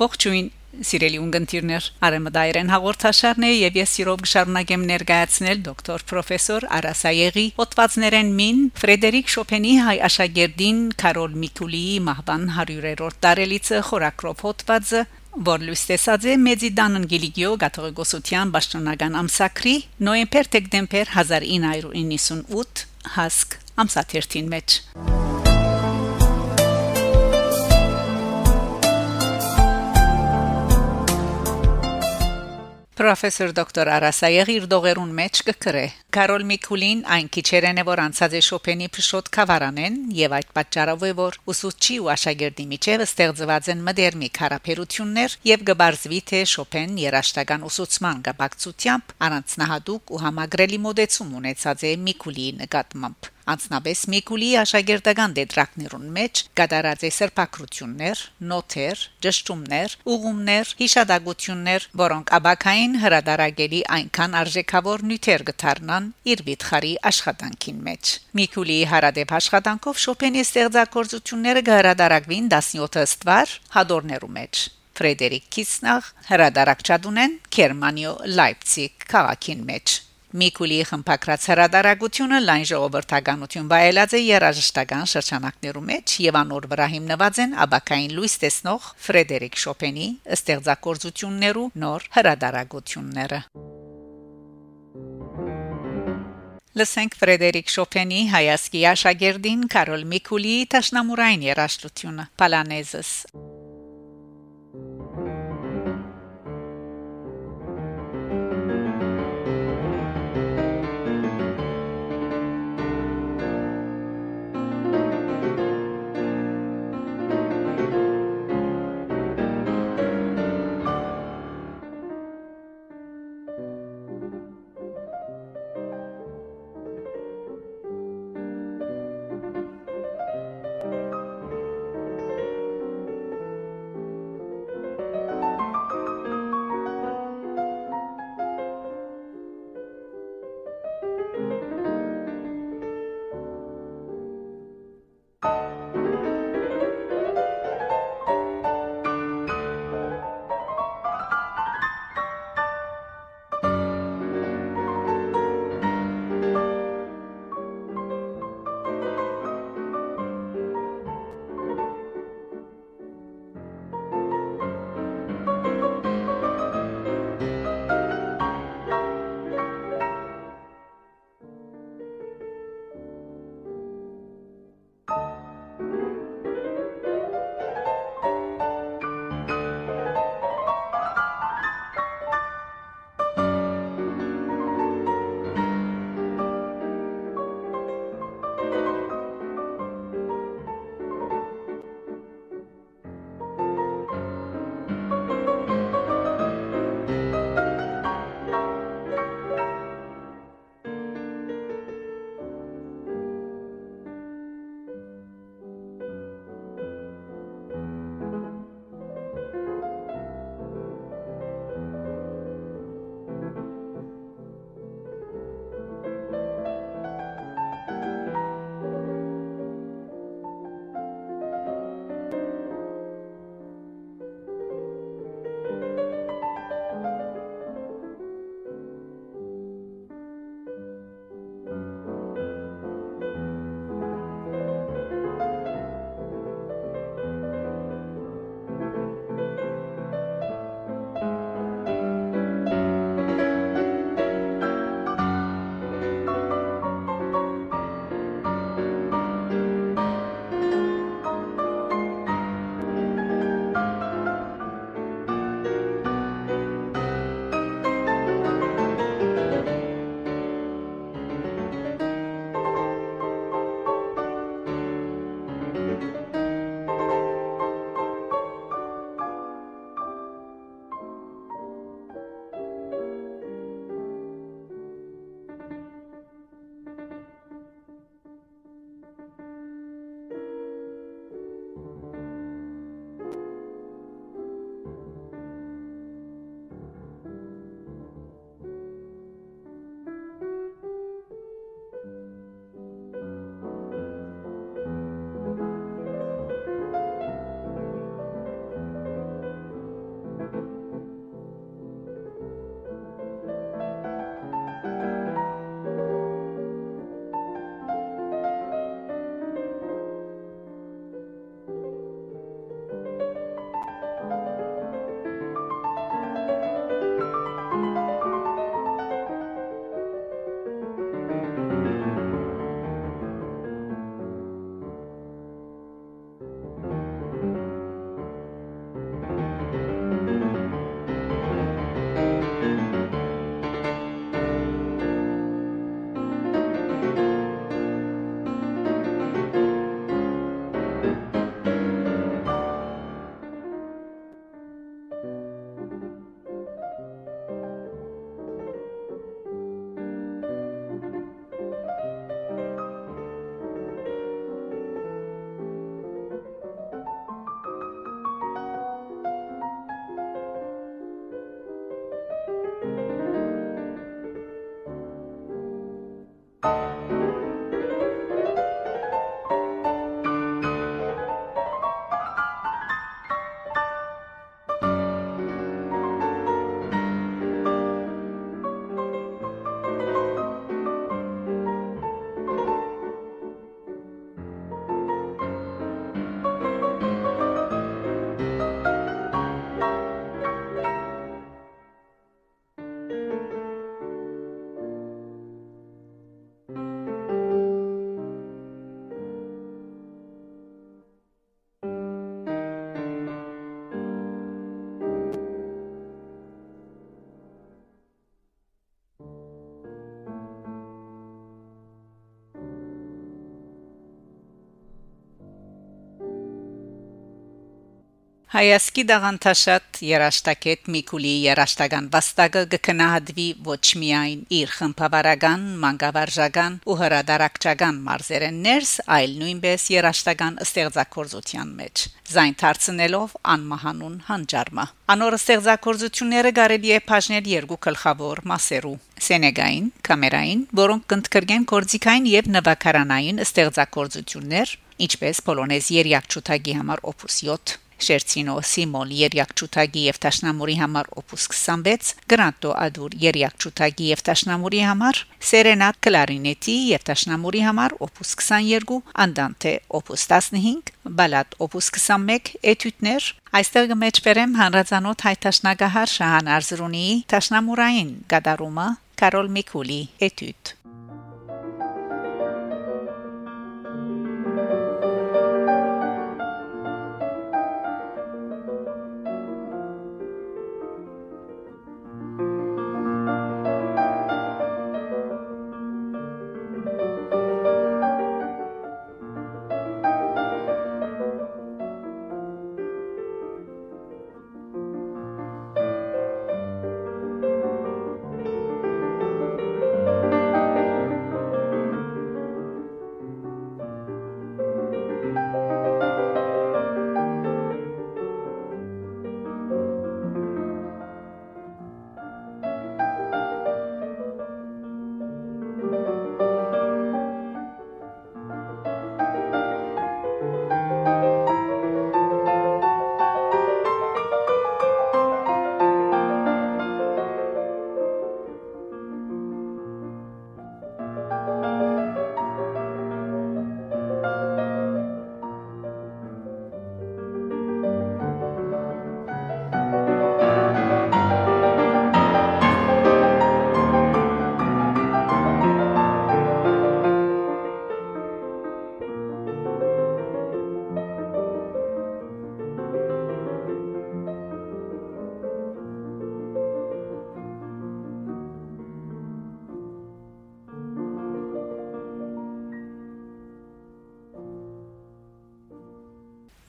Ողջույն Սիրելի ունգընտիրներ, Արեմդայրեն հաղորդաշարն է եւ ես սիրով կշարունակեմ ներկայացնել դոկտոր պրոֆեսոր Արասայեգի հոդվածներեն մին Ֆրեդերիկ Շոպենի հայ աշակերտին Կարոլ Միկուլիի մահվան 100-րդ տարելիցը խորակրով հոդվածը որ լույս տեսած է Մեծիդան Անգելիկիո գաթողիկոսության պաշտոնական ամսակրի նոյեմբեր-դեկտեմբեր 1998 հասկ ամսաթերթին մեջ Պրոֆեսոր դոկտոր Արասայեղի իր դողերուն մեջ կկրե Կարոլ Միկուլին այն քիչերեն է որ անցած է Շոպենի փշոտ կավարանեն եւ այդ պատճառով է որ ուսուցչի ու աշակերտի միջև ստեղծված են մդերմիկ հարաբերություններ եւ գբարձվի թե Շոպեն երաշտական ուսուցման գաբակցությամբ առանձնահատուկ ու համագրելի մոդեցում ունեցած է Միկուլիի նկատմամբ Անցնաբես Միկուլի աշակերտական դետրակներուն մեջ կատարած է սրբակրություններ, նոթեր, ճշտումներ, ուղումներ, հիշադակություններ, որոնք աբակային հրադարագելի այնքան արժեքավոր նյութեր գթարնան իր վիթխարի աշխատանքին մեջ։ Միկուլի հարադեպ աշխատանքով Շոպենի ստեղծագործությունները կհրադարագվին 17 ստվար հադորներու մեջ։ Ֆրեդերիկ Կիսնախ հրադարակչադունեն Գերմանիո Լայպցիգ քաղաքին մեջ Միկուլի խմբակրած հրադարագությունը լայն ժողովրդականություն վայելած է երաժշտական շրջանակներու մեջ եւ անոր վրա հիմնված են աբակային լույս տեսնող Ֆրեդերիկ Շոպենի ստեղծագործություններու նոր հրադարագությունները Լսենք Ֆրեդերիկ Շոպենի հայասկի աշակերտին Կարոլ Միկուլի տաշնամուրային երաժշտությունը Պալանեզս Հայասկի դաղանթաշատ երաշտակետ Միկուլի երաշտական վաստակը կքնահատվի ոչ միայն իր խմբավարական, մանկավարժական ու հրադարակչական մարզերեն ներս, այլ նույնպես երաշտական ստեղծագործության մեջ զայն դարձնելով անմահանուն հանճարմա անոր ստեղծագործությունները կարելի է բաժնել երկու գլխավոր մասերու Սենեգային, կամերային, որոնք կընդգրկեն կորձիկային եւ նվակարանային ստեղծագործություններ, ինչպես Պոլոնեզ երյակչութագի համար օպուս 7 Շերցինո Սիմոն Երյակ Չութագի եւ Տաշնամուրի համար օպուս 26, Գրանտո Ադուր Երյակ Չութագի եւ Տաշնամուրի համար, Սերենա Կլարինետի եւ Տաշնամուրի համար օպուս 22, Անդանտե օպուս 15, Բալատ օպուս 21 էտյուտներ Այստեղ կմեջբերեմ հանրազանոթ հայտաշնագահար Շահան Արզրունի Տաշնամուրային գդարումը Կարոլ Միկուլի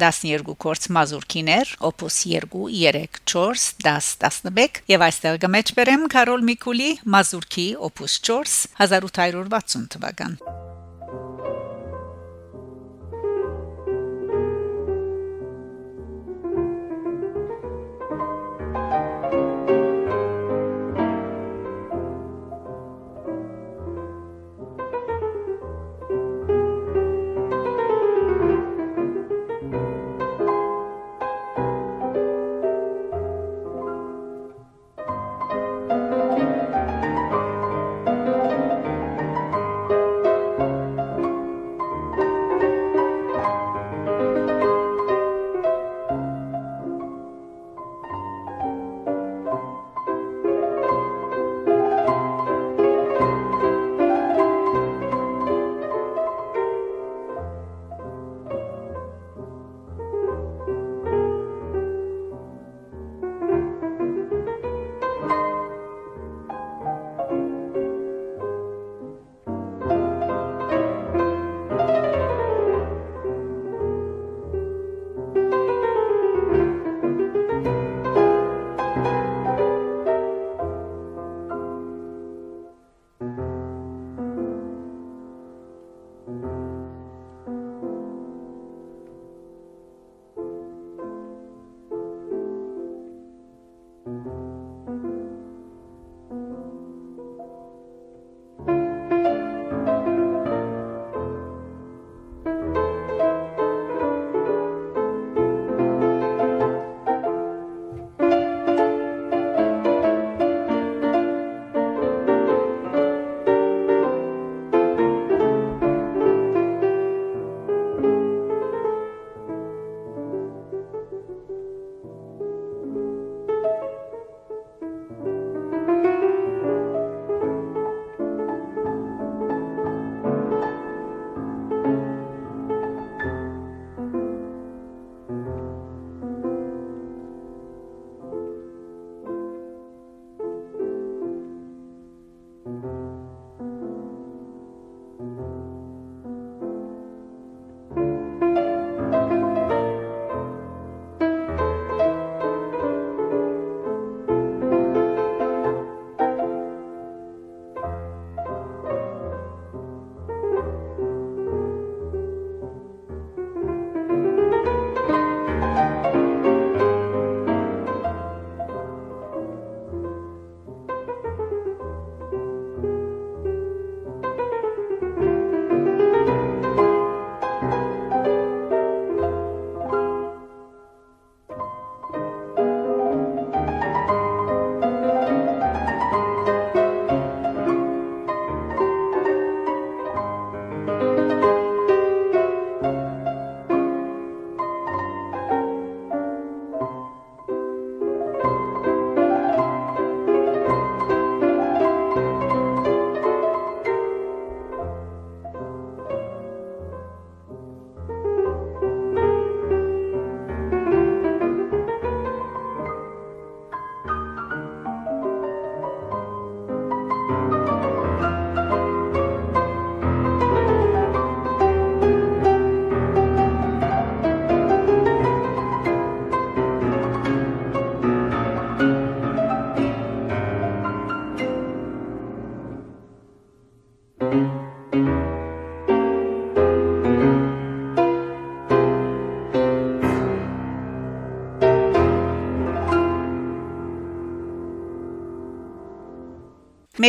էտյուտ12 կորց մազուրքիներ, օպուս 2, 3, 4, 10, 11 եւ այստեղ գմեջբերեմ Կարոլ Միկուլի մազուրքի օպուս 4 1860 թվական։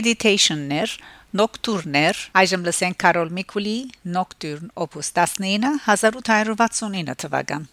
Meditationներ Նոկտուրներ այժմ լսենք Կարոլ Միկուլի Նոկտուրն Opus 19 1869 թվական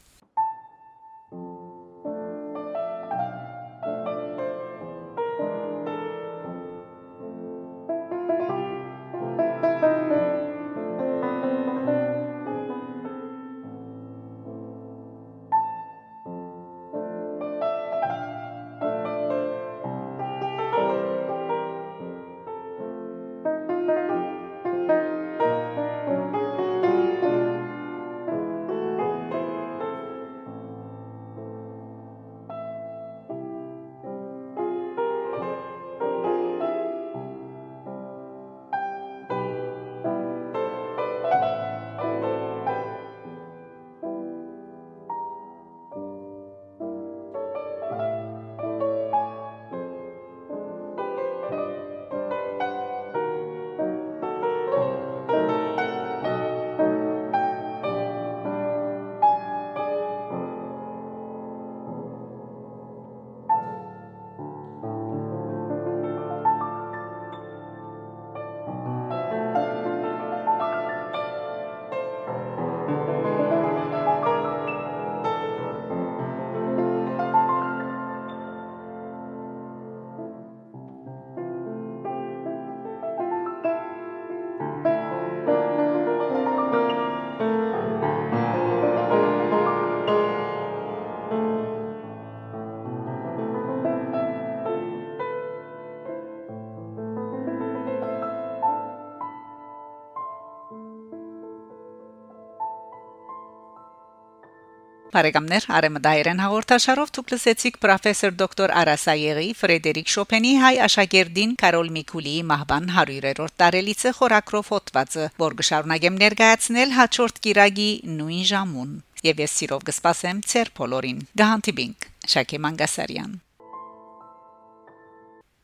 Բարեկամներ Արեմդայերեն հաղորդաշարով դուք լսեցիք պրոֆեսոր դոկտոր Արասայեգի Ֆրեդերիկ Շոպենի հայ աշակերտին Կարոլ Միկուլիի մահվան 100-րդ տարելիցը խորակրով հոդվածը, որ գշարունակեմ ներկայացնել հաջորդ կիրագի նույն ժամուն։ Եվ ես սիրով կսպասեմ ցեր բոլորին։ Գահանտիբինգ Շակե Մանգասարյան